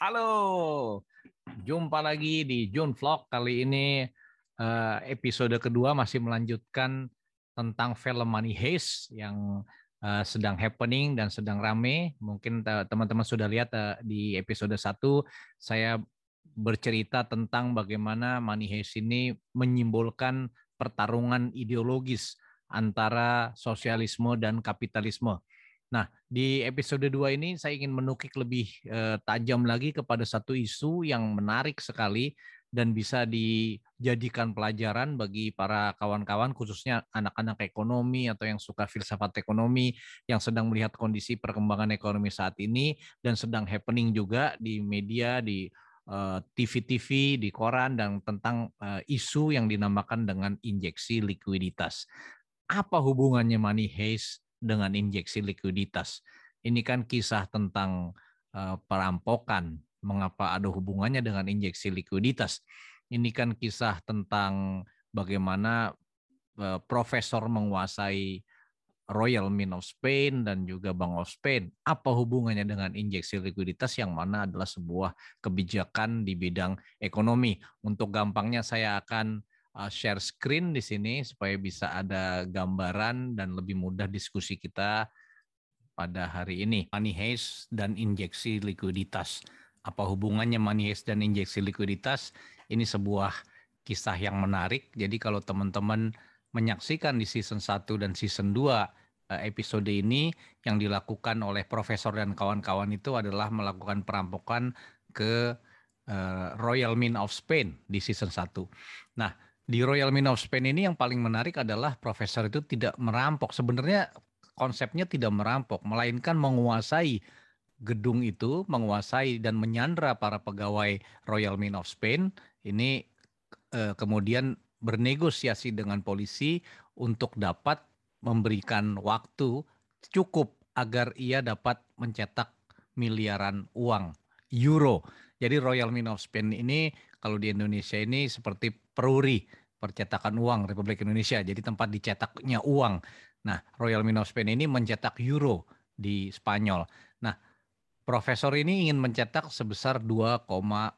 Halo, jumpa lagi di June Vlog. Kali ini eh, episode kedua masih melanjutkan tentang film Money Heist yang eh, sedang happening dan sedang rame. Mungkin teman-teman sudah lihat eh, di episode 1 saya bercerita tentang bagaimana Money Heist ini menyimbolkan pertarungan ideologis antara sosialisme dan kapitalisme. Nah, di episode 2 ini saya ingin menukik lebih eh, tajam lagi kepada satu isu yang menarik sekali dan bisa dijadikan pelajaran bagi para kawan-kawan khususnya anak-anak ekonomi atau yang suka filsafat ekonomi yang sedang melihat kondisi perkembangan ekonomi saat ini dan sedang happening juga di media di eh, TV-TV, di koran dan tentang eh, isu yang dinamakan dengan injeksi likuiditas. Apa hubungannya money heist dengan injeksi likuiditas. Ini kan kisah tentang uh, perampokan. Mengapa ada hubungannya dengan injeksi likuiditas? Ini kan kisah tentang bagaimana uh, profesor menguasai Royal Mint of Spain dan juga Bank of Spain. Apa hubungannya dengan injeksi likuiditas yang mana adalah sebuah kebijakan di bidang ekonomi? Untuk gampangnya saya akan uh, share screen di sini supaya bisa ada gambaran dan lebih mudah diskusi kita pada hari ini. Money heist dan injeksi likuiditas. Apa hubungannya money heist dan injeksi likuiditas? Ini sebuah kisah yang menarik. Jadi kalau teman-teman menyaksikan di season 1 dan season 2 uh, episode ini yang dilakukan oleh profesor dan kawan-kawan itu adalah melakukan perampokan ke uh, Royal Mint of Spain di season 1. Nah, di Royal Mint of Spain ini yang paling menarik adalah profesor itu tidak merampok. Sebenarnya konsepnya tidak merampok, melainkan menguasai gedung itu, menguasai dan menyandra para pegawai Royal Mint of Spain. Ini eh, kemudian bernegosiasi dengan polisi untuk dapat memberikan waktu cukup agar ia dapat mencetak miliaran uang euro. Jadi Royal Mint of Spain ini kalau di Indonesia ini seperti peruri percetakan uang Republik Indonesia. Jadi tempat dicetaknya uang. Nah, Royal Mint of Spain ini mencetak euro di Spanyol. Nah, profesor ini ingin mencetak sebesar 2,4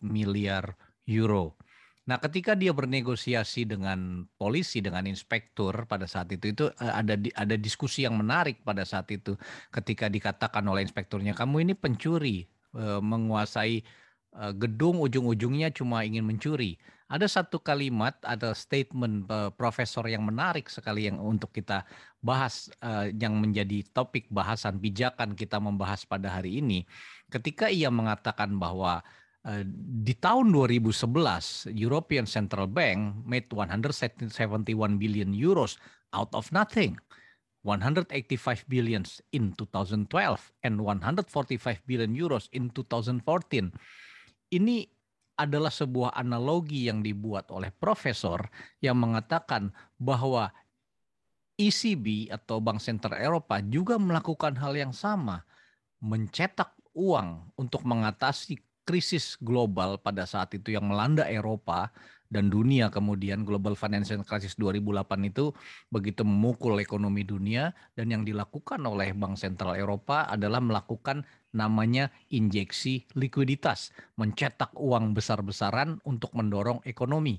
miliar euro. Nah, ketika dia bernegosiasi dengan polisi, dengan inspektur pada saat itu, itu eh, ada ada diskusi yang menarik pada saat itu. Ketika dikatakan oleh inspekturnya, kamu ini pencuri, eh, menguasai Eh, gedung ujung-ujungnya cuma ingin mencuri. Ada satu kalimat, ada statement uh, profesor yang menarik sekali yang untuk kita bahas, uh, yang menjadi topik bahasan bijakan kita membahas pada hari ini. Ketika ia mengatakan bahwa uh, di tahun 2011 European Central Bank made 171 billion euros out of nothing. 185 billions in 2012 and 145 billion euros in 2014 ini adalah sebuah analogi yang dibuat oleh profesor yang mengatakan bahwa ECB atau Bank Sentral Eropa juga melakukan hal yang sama, mencetak uang untuk mengatasi krisis global pada saat itu yang melanda Eropa dan dunia kemudian global financial crisis 2008 itu begitu memukul ekonomi dunia dan yang dilakukan oleh Bank Sentral Eropa adalah melakukan namanya injeksi likuiditas, mencetak uang besar-besaran untuk mendorong ekonomi.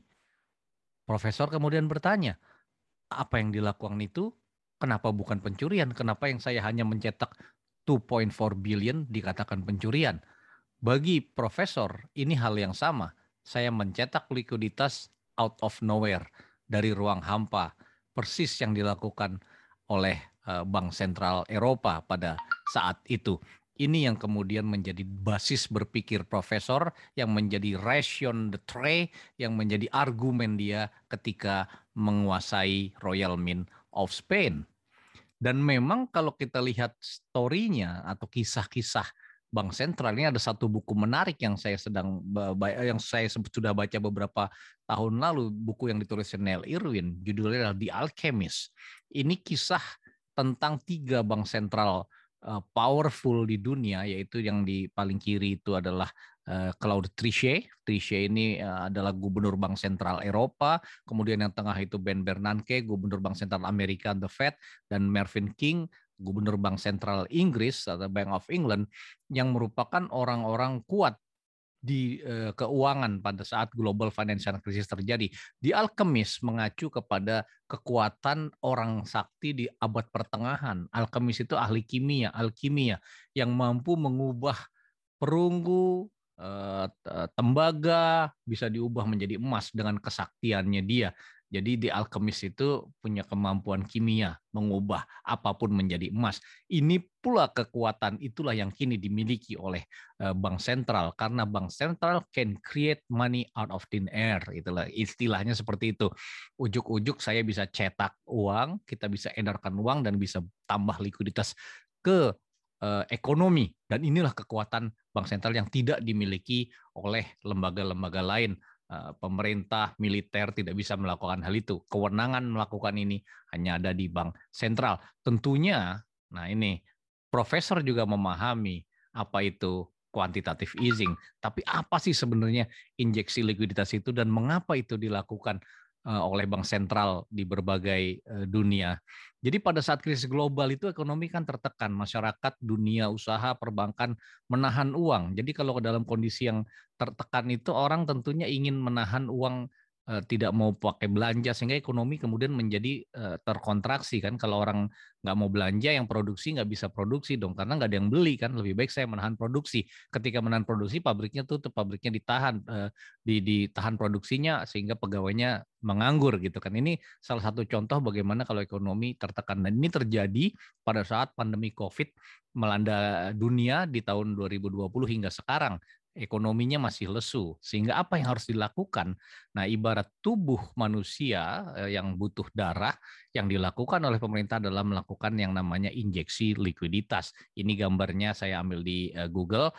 Profesor kemudian bertanya, apa yang dilakukan itu kenapa bukan pencurian? Kenapa yang saya hanya mencetak 2.4 billion dikatakan pencurian? Bagi profesor ini hal yang sama saya mencetak likuiditas out of nowhere dari ruang hampa, persis yang dilakukan oleh eh, Bank Sentral Eropa pada saat itu. Ini yang kemudian menjadi basis berpikir profesor yang menjadi ration the tray yang menjadi argumen dia ketika menguasai Royal Mint of Spain. Dan memang kalau kita lihat story-nya atau kisah-kisah bank sentral ini ada satu buku menarik yang saya sedang yang saya sudah baca beberapa tahun lalu buku yang ditulis Neil Irwin. Judulnya adalah The Alchemist. Ini kisah tentang tiga bank sentral uh, powerful di dunia yaitu yang di paling kiri itu adalah uh, Claude Trichet. Trichet ini uh, adalah gubernur bank sentral Eropa. Kemudian yang tengah itu Ben Bernanke gubernur bank sentral Amerika The Fed dan Mervyn King gubernur Bank Sentral Inggris atau Bank of England yang merupakan orang-orang kuat di uh, keuangan pada saat global financial crisis terjadi. Di Alchemist mengacu kepada kekuatan orang sakti di abad pertengahan. Alchemist itu ahli kimia, alkimia yang mampu mengubah perunggu, uh, tembaga bisa diubah menjadi emas dengan kesaktiannya dia. Jadi di alkemis itu punya kemampuan kimia mengubah apa pun menjadi emas. Ini pula kekuatan itulah yang kini dimiliki oleh eh, bank sentral karena bank sentral can create money out of thin air. Itulah istilahnya seperti itu. Ujuk-ujuk saya bisa cetak uang, kita bisa edarkan uang dan bisa tambah likuiditas ke eh, ekonomi dan inilah kekuatan bank sentral yang tidak dimiliki oleh lembaga-lembaga lain pemerintah militer tidak bisa melakukan hal itu. Kewenangan melakukan ini hanya ada di bank sentral. Tentunya, nah ini profesor juga memahami apa itu kuantitatif easing. Tapi apa sih sebenarnya injeksi likuiditas itu dan mengapa itu dilakukan eh, oleh bank sentral di berbagai eh, dunia? Jadi pada saat krisis global itu ekonomi kan tertekan, masyarakat, dunia usaha, perbankan menahan uang. Jadi kalau dalam kondisi yang tertekan itu orang tentunya ingin menahan uang Eh, tidak mau pakai belanja sehingga ekonomi kemudian menjadi uh, terkontraksi kan. Kalau orang nggak mau belanja yang produksi nggak bisa produksi dong karena nggak ada yang beli kan. Lebih baik saya menahan produksi. Ketika menahan produksi pabriknya tutup pabriknya ditahan uh, di ditahan produksinya sehingga pegawainya menganggur gitu kan. Ini salah satu contoh bagaimana kalau ekonomi tertekan. Dan ini terjadi pada saat pandemi covid melanda dunia di tahun 2020 hingga sekarang ekonominya masih lesu. Sehingga apa yang harus dilakukan? Nah, ibarat tubuh manusia eh, yang butuh darah, yang dilakukan oleh pemerintah adalah melakukan yang namanya injeksi likuiditas. Ini gambarnya saya ambil di eh, Google,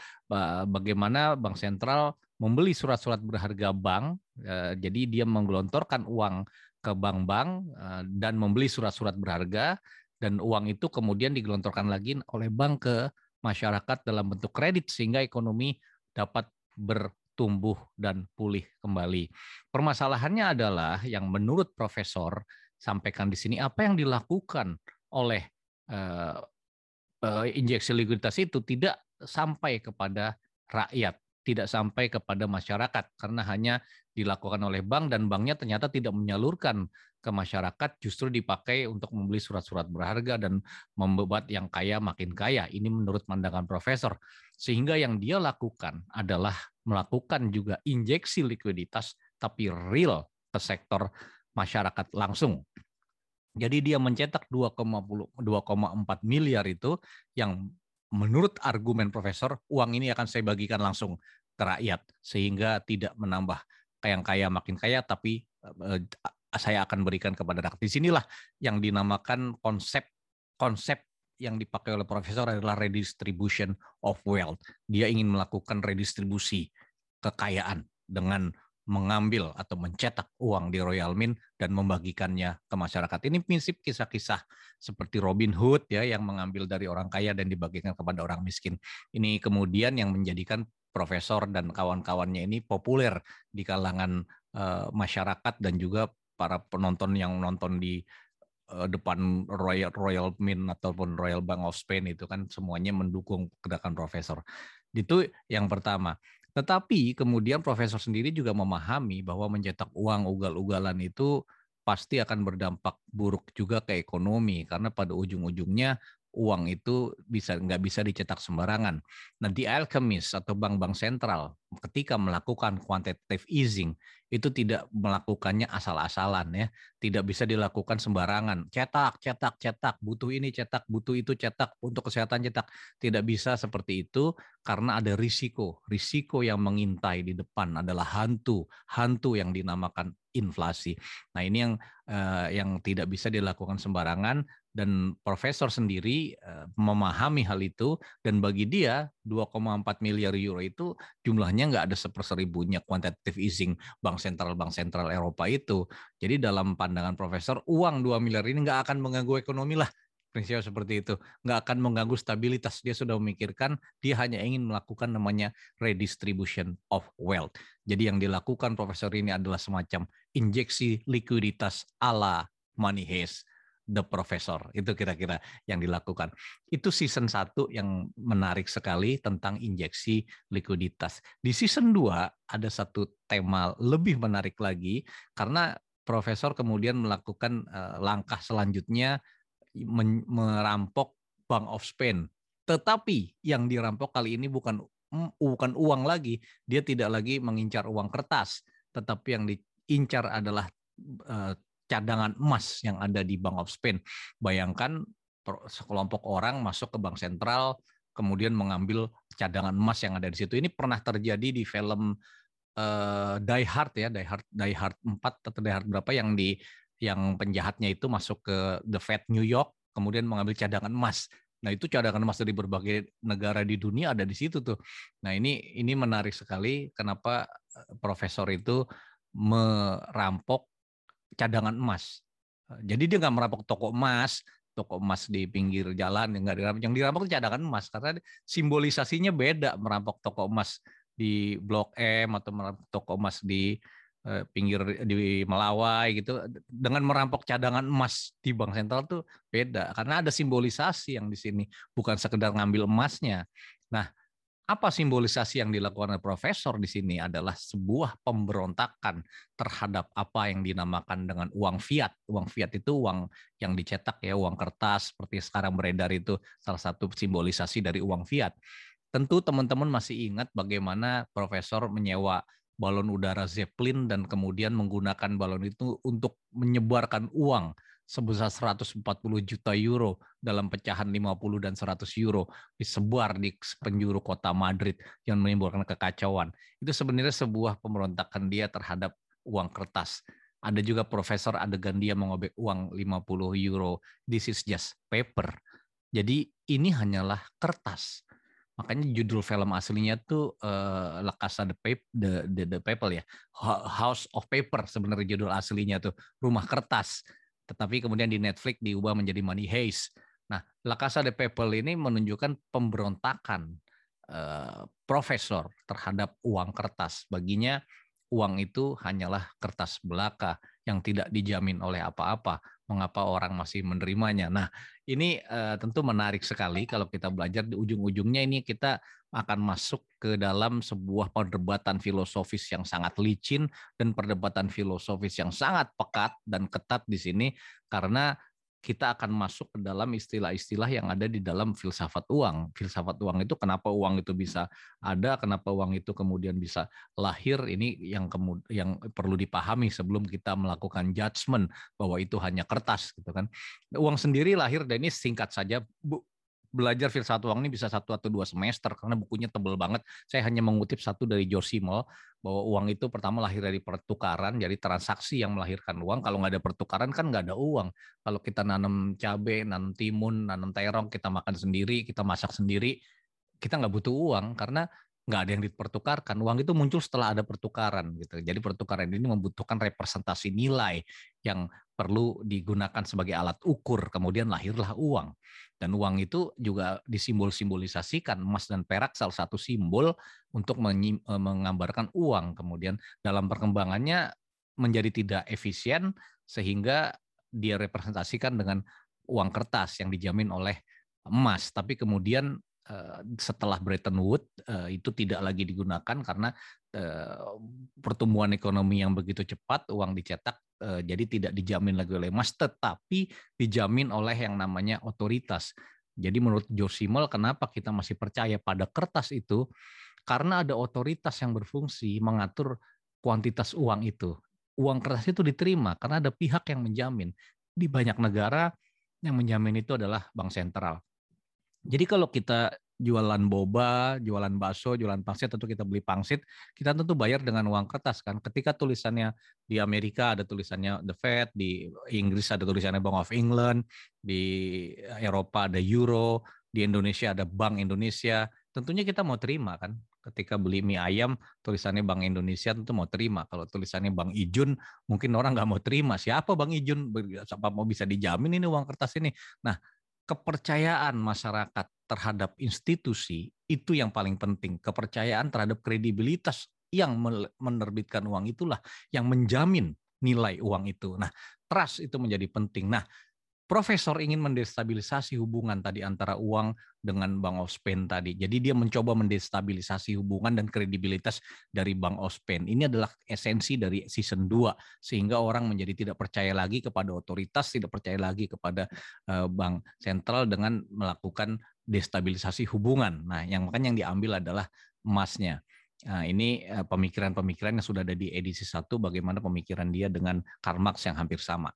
bagaimana Bank Sentral membeli surat-surat berharga bank, eh, jadi dia menggelontorkan uang ke bank-bank dan membeli surat-surat berharga, dan uang itu kemudian digelontorkan lagi oleh bank ke masyarakat dalam bentuk kredit sehingga ekonomi dapat bertumbuh dan pulih kembali. Permasalahannya adalah yang menurut profesor sampaikan di sini apa yang dilakukan oleh uh, uh, injeksi likuiditas itu tidak sampai kepada rakyat, tidak sampai kepada masyarakat karena hanya dilakukan oleh bank dan banknya ternyata tidak menyalurkan ke masyarakat justru dipakai untuk membeli surat-surat berharga dan membuat yang kaya makin kaya. Ini menurut pandangan profesor. Sehingga yang dia lakukan adalah melakukan juga injeksi likuiditas tapi real ke sektor masyarakat langsung. Jadi dia mencetak 2,4 miliar itu yang menurut argumen profesor uang ini akan saya bagikan langsung ke rakyat sehingga tidak menambah yang kaya makin kaya tapi eh, saya akan berikan kepada rakyat. Di sinilah yang dinamakan konsep konsep yang dipakai oleh profesor adalah redistribution of wealth. Dia ingin melakukan redistribusi kekayaan dengan mengambil atau mencetak uang di Royal Mint dan membagikannya ke masyarakat. Ini prinsip kisah-kisah seperti Robin Hood ya yang mengambil dari orang kaya dan dibagikan kepada orang miskin. Ini kemudian yang menjadikan profesor dan kawan-kawannya ini populer di kalangan uh, masyarakat dan juga para penonton yang nonton di uh, depan Royal Royal Mint ataupun Royal Bank of Spain itu kan semuanya mendukung gerakan profesor. Itu yang pertama. Tetapi kemudian profesor sendiri juga memahami bahwa mencetak uang ugal-ugalan itu pasti akan berdampak buruk juga ke ekonomi. Karena pada ujung-ujungnya uang itu bisa nggak bisa dicetak sembarangan. Nanti Alchemist atau bank-bank sentral ketika melakukan quantitative easing itu tidak melakukannya asal-asalan ya, tidak bisa dilakukan sembarangan. Cetak, cetak, cetak, butuh ini cetak, butuh itu cetak, untuk kesehatan cetak. Tidak bisa seperti itu karena ada risiko. Risiko yang mengintai di depan adalah hantu, hantu yang dinamakan inflasi. Nah, ini yang uh, yang tidak bisa dilakukan sembarangan dan profesor sendiri uh, memahami hal itu dan bagi dia 2,4 miliar euro itu jumlahnya nggak ada seperseribunya quantitative easing bank sentral bank sentral Eropa itu. Jadi dalam pandangan profesor uang 2 miliar ini nggak akan mengganggu ekonomi lah prinsip seperti itu nggak akan mengganggu stabilitas dia sudah memikirkan dia hanya ingin melakukan namanya redistribution of wealth jadi yang dilakukan profesor ini adalah semacam injeksi likuiditas ala money haze The Professor. Itu kira-kira yang dilakukan. Itu season 1 yang menarik sekali tentang injeksi likuiditas. Di season 2 ada satu tema lebih menarik lagi karena Profesor kemudian melakukan uh, langkah selanjutnya merampok Bank of Spain. Tetapi yang dirampok kali ini bukan bukan uang lagi, dia tidak lagi mengincar uang kertas, tetapi yang diincar adalah uh, cadangan emas yang ada di Bank of Spain. Bayangkan sekelompok orang masuk ke bank sentral kemudian mengambil cadangan emas yang ada di situ. Ini pernah terjadi di film uh, Die Hard ya, Die Hard Die Hard 4 atau Die Hard berapa yang di yang penjahatnya itu masuk ke The Fed New York kemudian mengambil cadangan emas. Nah, itu cadangan emas dari berbagai negara di dunia ada di situ tuh. Nah, ini ini menarik sekali kenapa eh, profesor itu merampok cadangan emas. Jadi dia nggak merampok toko emas, toko emas di pinggir jalan yang nggak dirampok. Yang dirampok itu cadangan emas karena simbolisasinya beda merampok toko emas di Blok M atau merampok toko emas di pinggir di Melawai gitu dengan merampok cadangan emas di bank sentral tuh beda karena ada simbolisasi yang di sini bukan sekedar ngambil emasnya. Nah, apa simbolisasi yang dilakukan oleh profesor di sini adalah sebuah pemberontakan terhadap apa yang dinamakan dengan uang fiat. Uang fiat itu uang yang dicetak ya, uang kertas seperti sekarang beredar itu salah satu simbolisasi dari uang fiat. Tentu teman-teman masih ingat bagaimana profesor menyewa balon udara Zeppelin dan kemudian menggunakan balon itu untuk menyebarkan uang sebesar 140 juta euro dalam pecahan 50 dan 100 euro disebar di penjuru kota Madrid yang menimbulkan kekacauan. Itu sebenarnya sebuah pemberontakan dia terhadap uang kertas. Ada juga profesor adegan dia mengobek uang 50 euro. This is just paper. Jadi ini hanyalah kertas. Makanya judul film aslinya tuh uh, La Casa de Paper, the, the, the Paper ya, House of Paper sebenarnya judul aslinya tuh, rumah kertas tetapi kemudian di Netflix diubah menjadi Money Heist. Nah, La Casa de ini menunjukkan pemberontakan uh, profesor terhadap uang kertas. Baginya uang itu hanyalah kertas belaka yang tidak dijamin oleh apa-apa. Mengapa orang masih menerimanya? Nah, ini uh, tentu menarik sekali kalau kita belajar di ujung-ujungnya ini kita akan masuk ke dalam sebuah perdebatan filosofis yang sangat licin dan perdebatan filosofis yang sangat pekat dan ketat di sini. Karena kita akan masuk ke dalam istilah-istilah yang ada di dalam filsafat uang. Filsafat uang itu kenapa uang itu bisa ada, kenapa uang itu kemudian bisa lahir, ini yang yang perlu dipahami sebelum kita melakukan judgement bahwa itu hanya kertas gitu kan. Uang sendiri lahir dan ini singkat saja Bu belajar filsafat uang ini bisa satu atau dua semester karena bukunya tebel banget. Saya hanya mengutip satu dari George Simmel bahwa uang itu pertama lahir dari pertukaran, jadi transaksi yang melahirkan uang. Kalau nggak ada pertukaran kan nggak ada uang. Kalau kita nanam cabai, nanam timun, nanam terong, kita makan sendiri, kita masak sendiri, kita nggak butuh uang karena nggak ada yang dipertukarkan. Uang itu muncul setelah ada pertukaran gitu. Jadi pertukaran ini membutuhkan representasi nilai yang perlu digunakan sebagai alat ukur. Kemudian lahirlah uang. Dan uang itu juga disimbol-simbolisasikan emas dan perak salah satu simbol untuk e, menggambarkan uang. Kemudian dalam perkembangannya menjadi tidak efisien sehingga dia representasikan dengan uang kertas yang dijamin oleh emas. Tapi kemudian e, setelah Bretton Woods e, itu tidak lagi digunakan karena pertumbuhan ekonomi yang begitu cepat, uang dicetak Eh, jadi tidak dijamin lagi oleh emas, tetapi dijamin oleh yang namanya otoritas. Jadi menurut George Simmel, kenapa kita masih percaya pada kertas itu? Karena ada otoritas yang berfungsi mengatur kuantitas uang itu. Uang kertas itu diterima karena ada pihak yang menjamin. Di banyak negara yang menjamin itu adalah bank sentral. Jadi kalau kita jualan boba, jualan bakso, jualan pangsit tentu kita beli pangsit, kita tentu bayar dengan uang kertas kan. Ketika tulisannya di Amerika ada tulisannya The Fed, di Inggris ada tulisannya Bank of England, di Eropa ada Euro, di Indonesia ada Bank Indonesia, tentunya kita mau terima kan. Ketika beli mie ayam tulisannya Bank Indonesia tentu mau terima. Kalau tulisannya Bank Ijun mungkin orang nggak mau terima. Siapa Bank Ijun? Siapa mau bisa dijamin ini uang kertas ini? Nah, kepercayaan masyarakat terhadap institusi itu yang paling penting. Kepercayaan terhadap kredibilitas yang menerbitkan uang itulah yang menjamin nilai uang itu. Nah, trust itu menjadi penting. Nah, Profesor ingin mendestabilisasi hubungan tadi antara uang dengan Bank Ospen tadi. Jadi dia mencoba mendestabilisasi hubungan dan kredibilitas dari Bank Ospen. Ini adalah esensi dari season 2 sehingga orang menjadi tidak percaya lagi kepada otoritas, tidak percaya lagi kepada uh, bank sentral dengan melakukan destabilisasi hubungan. Nah, yang makanya yang diambil adalah emasnya. Nah, ini eh, pemikiran-pemikiran yang sudah ada di edisi satu, bagaimana pemikiran dia dengan Karl Marx yang hampir sama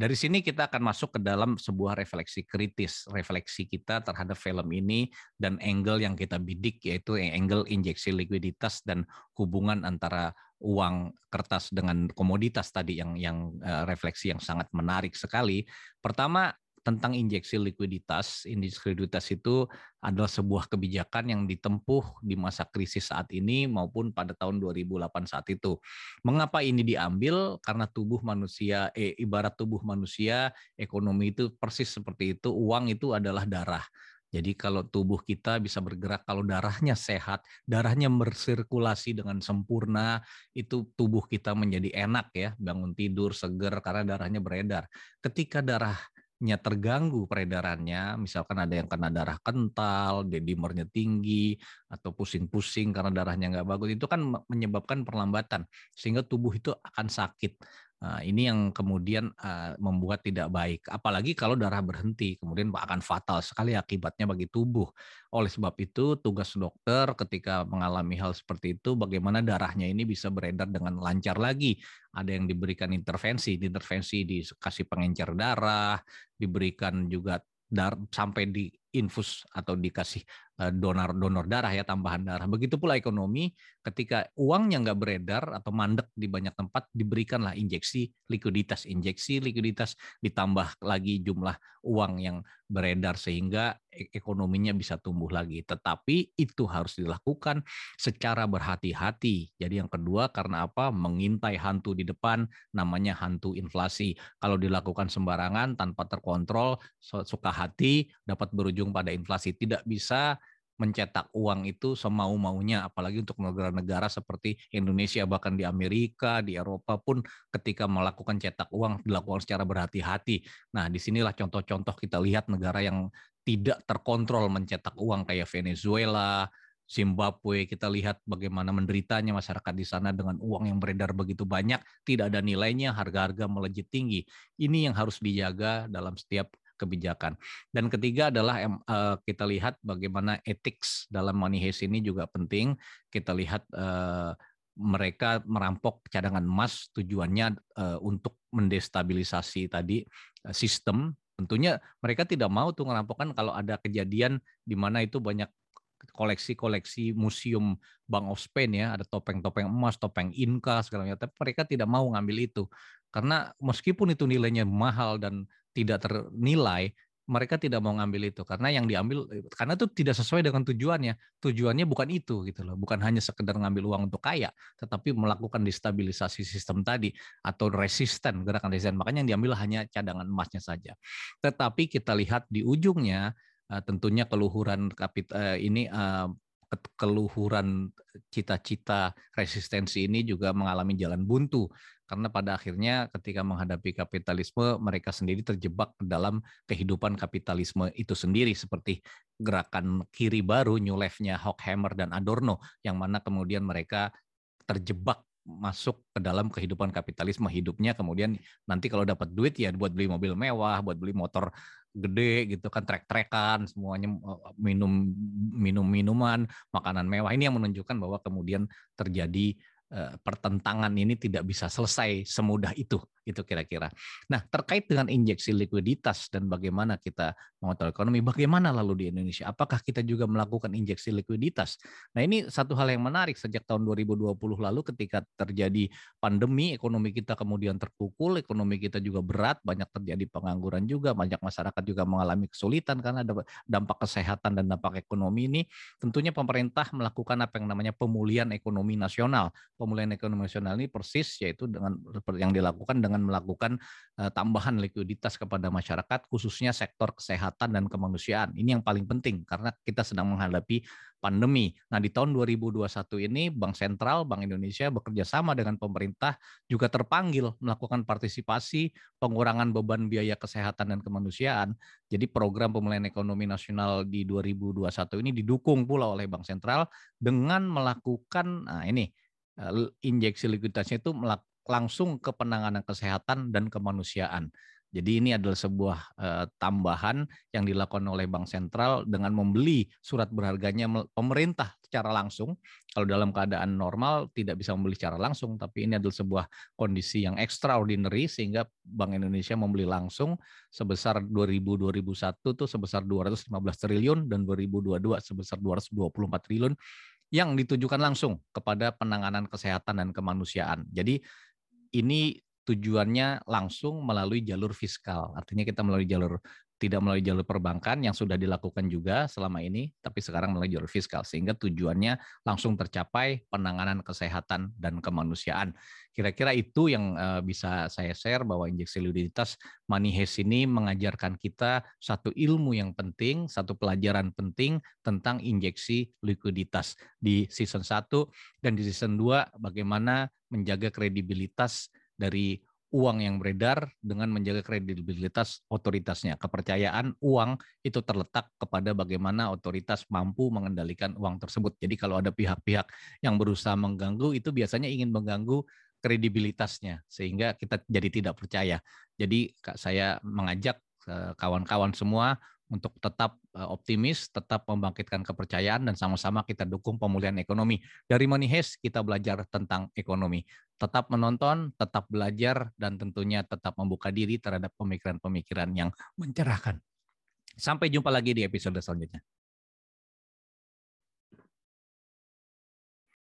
dari sini kita akan masuk ke dalam sebuah refleksi kritis, refleksi kita terhadap film ini dan angle yang kita bidik yaitu angle injeksi likuiditas dan hubungan antara uang kertas dengan komoditas tadi yang yang uh, refleksi yang sangat menarik sekali. Pertama tentang injeksi likuiditas. Injeksi likuiditas itu adalah sebuah kebijakan yang ditempuh di masa krisis saat ini maupun pada tahun 2008 saat itu. Mengapa ini diambil? Karena tubuh manusia, eh, ibarat tubuh manusia, ekonomi itu persis seperti itu. Uang itu adalah darah. Jadi kalau tubuh kita bisa bergerak, kalau darahnya sehat, darahnya bersirkulasi dengan sempurna, itu tubuh kita menjadi enak ya, bangun tidur seger karena darahnya beredar. Ketika darah nya terganggu peredarannya, misalkan ada yang kena darah kental, dedimernya tinggi, atau pusing-pusing karena darahnya nggak bagus, itu kan menyebabkan perlambatan sehingga tubuh itu akan sakit. Nah, ini yang kemudian uh, membuat tidak baik. Apalagi kalau darah berhenti, kemudian akan fatal sekali akibatnya bagi tubuh. Oleh sebab itu, tugas dokter ketika mengalami hal seperti itu, bagaimana darahnya ini bisa beredar dengan lancar lagi. Ada yang diberikan intervensi, intervensi dikasih pengencer darah, diberikan juga dar sampai di infus atau dikasih donor donor darah ya tambahan darah. Begitu pula ekonomi ketika uangnya nggak beredar atau mandek di banyak tempat diberikanlah injeksi likuiditas, injeksi likuiditas ditambah lagi jumlah uang yang beredar sehingga e, ekonominya bisa tumbuh lagi. Tetapi itu harus dilakukan secara berhati-hati. Jadi yang kedua karena apa? Mengintai hantu di depan namanya hantu inflasi. Kalau dilakukan sembarangan tanpa terkontrol suka hati dapat berujung pada inflasi. Tidak bisa mencetak uang itu semau-maunya, apalagi untuk negara-negara seperti Indonesia, bahkan di Amerika, di Eropa pun ketika melakukan cetak uang dilakukan secara berhati-hati. Nah, di sinilah contoh-contoh kita lihat negara yang tidak terkontrol mencetak uang kayak Venezuela, Zimbabwe, kita lihat bagaimana menderitanya masyarakat di sana dengan uang yang beredar begitu banyak, tidak ada nilainya, harga-harga melejit tinggi. Ini yang harus dijaga dalam setiap kebijakan. Dan ketiga adalah uh, kita lihat bagaimana etik dalam money heist ini juga penting. Kita lihat uh, mereka merampok cadangan emas tujuannya uh, untuk mendestabilisasi tadi sistem. Tentunya mereka tidak mau tuh merampokkan kalau ada kejadian di mana itu banyak koleksi-koleksi museum Bank of Spain ya, ada topeng-topeng emas, topeng Inca segala macam. Tapi mereka tidak mau ngambil itu karena meskipun itu nilainya mahal dan tidak ternilai, mereka tidak mau ngambil itu karena yang diambil karena itu tidak sesuai dengan tujuannya. Tujuannya bukan itu gitu loh, bukan hanya sekedar ngambil uang untuk kaya, tetapi melakukan destabilisasi sistem tadi atau resisten gerakan resisten. Makanya yang diambil hanya cadangan emasnya saja. Tetapi kita lihat di ujungnya eh, tentunya keluhuran kapit eh, ini eh, keluhuran cita-cita resistensi ini juga mengalami jalan buntu karena pada akhirnya ketika menghadapi kapitalisme mereka sendiri terjebak dalam kehidupan kapitalisme itu sendiri seperti gerakan kiri baru New Left-nya Hockhammer dan Adorno yang mana kemudian mereka terjebak masuk ke dalam kehidupan kapitalisme hidupnya. Kemudian nanti kalau dapat duit ya buat beli mobil mewah buat beli motor gede gitu kan trek-trekan semuanya eh, minum minum minuman makanan mewah. Ini yang menunjukkan bahwa kemudian terjadi pertentangan ini tidak bisa selesai semudah itu itu kira-kira. Nah terkait dengan injeksi likuiditas dan bagaimana kita mengontrol ekonomi, bagaimana lalu di Indonesia? Apakah kita juga melakukan injeksi likuiditas? Nah ini satu hal yang menarik sejak tahun 2020 lalu ketika terjadi pandemi, ekonomi kita kemudian terpukul, ekonomi kita juga berat, banyak terjadi pengangguran juga, banyak masyarakat juga mengalami kesulitan karena ada dampak kesehatan dan dampak ekonomi ini. Tentunya pemerintah melakukan apa yang namanya pemulihan ekonomi nasional pemulihan ekonomi nasional ini persis yaitu dengan yang dilakukan dengan melakukan uh, tambahan likuiditas kepada masyarakat khususnya sektor kesehatan dan kemanusiaan. Ini yang paling penting karena kita sedang menghadapi pandemi. Nah, di tahun 2021 ini Bank Sentral Bank Indonesia bekerja sama dengan pemerintah juga terpanggil melakukan partisipasi pengurangan beban biaya kesehatan dan kemanusiaan. Jadi program pemulihan ekonomi nasional di 2021 ini didukung pula oleh Bank Sentral dengan melakukan nah ini Eh, injeksi likuiditasnya itu langsung ke penanganan kesehatan dan kemanusiaan. Jadi ini adalah sebuah uh, tambahan yang dilakukan oleh Bank Sentral dengan membeli surat berharganya pemerintah secara langsung. Kalau dalam keadaan normal tidak bisa membeli secara langsung, tapi ini adalah sebuah kondisi yang extraordinary sehingga Bank Indonesia membeli langsung sebesar 2000-2001 itu sebesar 215 triliun dan 2022 sebesar 224 triliun yang ditujukan langsung kepada penanganan kesehatan dan kemanusiaan. Jadi ini tujuannya langsung melalui jalur fiskal. Artinya kita melalui jalur tidak melalui jalur perbankan yang sudah dilakukan juga selama ini, tapi sekarang melalui jalur fiskal sehingga tujuannya langsung tercapai penanganan kesehatan dan kemanusiaan. Kira-kira itu yang uh, bisa saya share bahwa injeksi likuiditas Money ini mengajarkan kita satu ilmu yang penting, satu pelajaran penting tentang injeksi likuiditas di season 1 dan di season 2 bagaimana menjaga kredibilitas dari uang yang beredar dengan menjaga kredibilitas otoritasnya. Kepercayaan uang itu terletak kepada bagaimana otoritas mampu mengendalikan uang tersebut. Jadi kalau ada pihak-pihak yang berusaha mengganggu itu biasanya ingin mengganggu kredibilitasnya sehingga kita jadi tidak percaya. Jadi saya mengajak eh, kawan-kawan semua untuk tetap eh, optimis, tetap membangkitkan kepercayaan dan sama-sama kita dukung pemulihan ekonomi. Dari Money Heist kita belajar tentang ekonomi. Tetap menonton, tetap belajar dan tentunya tetap membuka diri terhadap pemikiran-pemikiran yang mencerahkan. Sampai jumpa lagi di episode selanjutnya.